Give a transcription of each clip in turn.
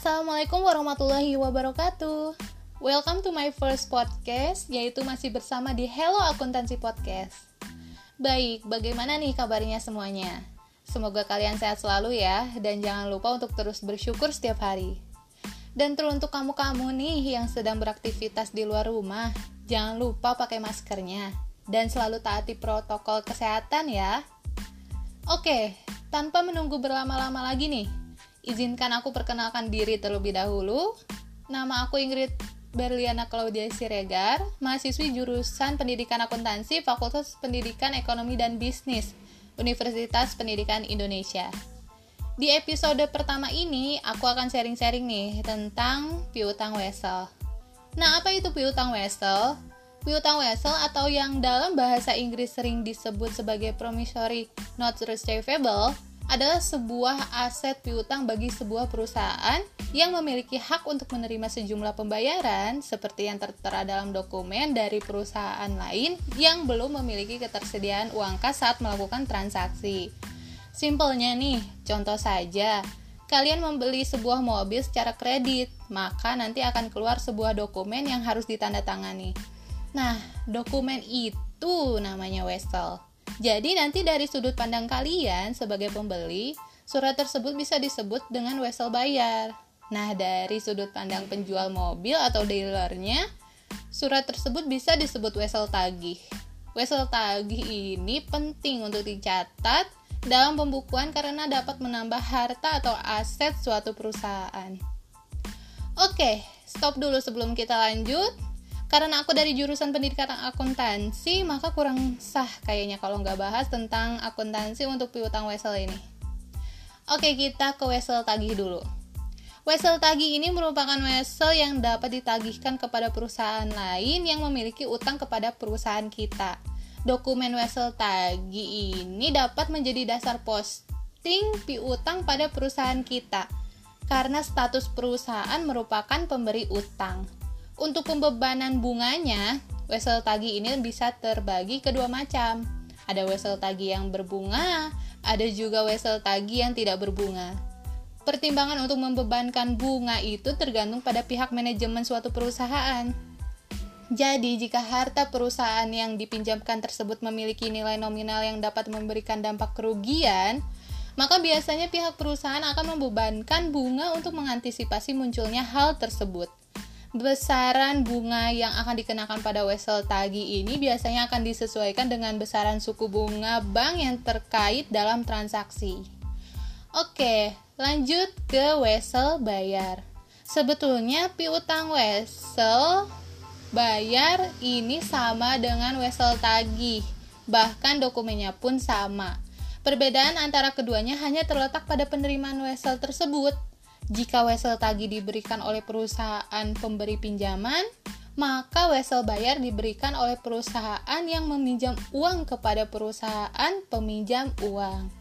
Assalamualaikum warahmatullahi wabarakatuh. Welcome to my first podcast, yaitu masih bersama di Hello Akuntansi Podcast. Baik, bagaimana nih kabarnya semuanya? Semoga kalian sehat selalu ya, dan jangan lupa untuk terus bersyukur setiap hari. Dan teruntuk kamu-kamu nih yang sedang beraktivitas di luar rumah, jangan lupa pakai maskernya, dan selalu taati protokol kesehatan ya. Oke, tanpa menunggu berlama-lama lagi nih, Izinkan aku perkenalkan diri terlebih dahulu. Nama aku Ingrid Berliana Claudia Siregar, mahasiswi jurusan Pendidikan Akuntansi Fakultas Pendidikan Ekonomi dan Bisnis, Universitas Pendidikan Indonesia. Di episode pertama ini, aku akan sharing-sharing nih tentang piutang wesel. Nah, apa itu piutang wesel? Piutang wesel atau yang dalam bahasa Inggris sering disebut sebagai promissory note receivable adalah sebuah aset piutang bagi sebuah perusahaan yang memiliki hak untuk menerima sejumlah pembayaran seperti yang tertera dalam dokumen dari perusahaan lain yang belum memiliki ketersediaan uang kas saat melakukan transaksi. Simpelnya nih, contoh saja, kalian membeli sebuah mobil secara kredit, maka nanti akan keluar sebuah dokumen yang harus ditandatangani. Nah, dokumen itu namanya wesel. Jadi nanti dari sudut pandang kalian sebagai pembeli, surat tersebut bisa disebut dengan wesel bayar. Nah, dari sudut pandang penjual mobil atau dealernya, surat tersebut bisa disebut wesel tagih. Wesel tagih ini penting untuk dicatat dalam pembukuan karena dapat menambah harta atau aset suatu perusahaan. Oke, stop dulu sebelum kita lanjut. Karena aku dari jurusan pendidikan akuntansi, maka kurang sah kayaknya kalau nggak bahas tentang akuntansi untuk piutang wesel ini. Oke, kita ke wesel tagih dulu. Wesel tagih ini merupakan wesel yang dapat ditagihkan kepada perusahaan lain yang memiliki utang kepada perusahaan kita. Dokumen wesel tagih ini dapat menjadi dasar posting piutang pada perusahaan kita karena status perusahaan merupakan pemberi utang. Untuk pembebanan bunganya, wesel tagi ini bisa terbagi kedua macam. Ada wesel tagi yang berbunga, ada juga wesel tagi yang tidak berbunga. Pertimbangan untuk membebankan bunga itu tergantung pada pihak manajemen suatu perusahaan. Jadi, jika harta perusahaan yang dipinjamkan tersebut memiliki nilai nominal yang dapat memberikan dampak kerugian, maka biasanya pihak perusahaan akan membebankan bunga untuk mengantisipasi munculnya hal tersebut besaran bunga yang akan dikenakan pada wesel tagi ini biasanya akan disesuaikan dengan besaran suku bunga bank yang terkait dalam transaksi. Oke, lanjut ke wesel bayar. Sebetulnya piutang wesel bayar ini sama dengan wesel tagih, bahkan dokumennya pun sama. Perbedaan antara keduanya hanya terletak pada penerimaan wesel tersebut. Jika wesel tagih diberikan oleh perusahaan pemberi pinjaman, maka wesel bayar diberikan oleh perusahaan yang meminjam uang kepada perusahaan peminjam uang.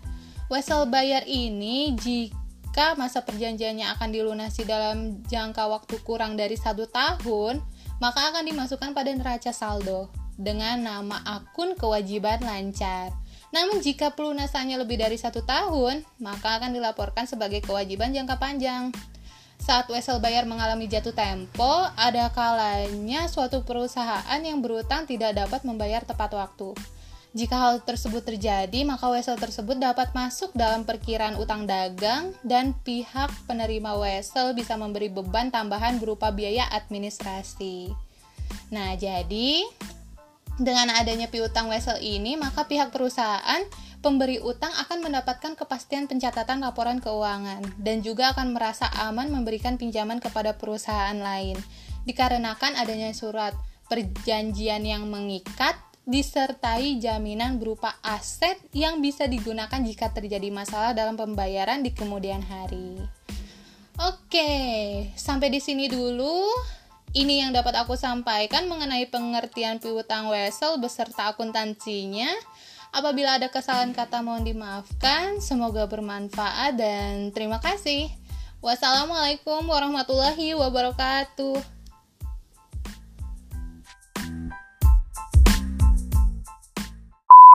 Wesel bayar ini jika masa perjanjiannya akan dilunasi dalam jangka waktu kurang dari satu tahun, maka akan dimasukkan pada neraca saldo dengan nama akun kewajiban lancar. Namun jika pelunasannya lebih dari satu tahun, maka akan dilaporkan sebagai kewajiban jangka panjang. Saat wesel bayar mengalami jatuh tempo, ada kalanya suatu perusahaan yang berutang tidak dapat membayar tepat waktu. Jika hal tersebut terjadi, maka wesel tersebut dapat masuk dalam perkiraan utang dagang dan pihak penerima wesel bisa memberi beban tambahan berupa biaya administrasi. Nah, jadi dengan adanya piutang wesel ini, maka pihak perusahaan pemberi utang akan mendapatkan kepastian pencatatan laporan keuangan dan juga akan merasa aman memberikan pinjaman kepada perusahaan lain. Dikarenakan adanya surat perjanjian yang mengikat disertai jaminan berupa aset yang bisa digunakan jika terjadi masalah dalam pembayaran di kemudian hari. Oke, sampai di sini dulu ini yang dapat aku sampaikan mengenai pengertian piutang wesel beserta akuntansinya. Apabila ada kesalahan kata mohon dimaafkan. Semoga bermanfaat dan terima kasih. Wassalamualaikum warahmatullahi wabarakatuh.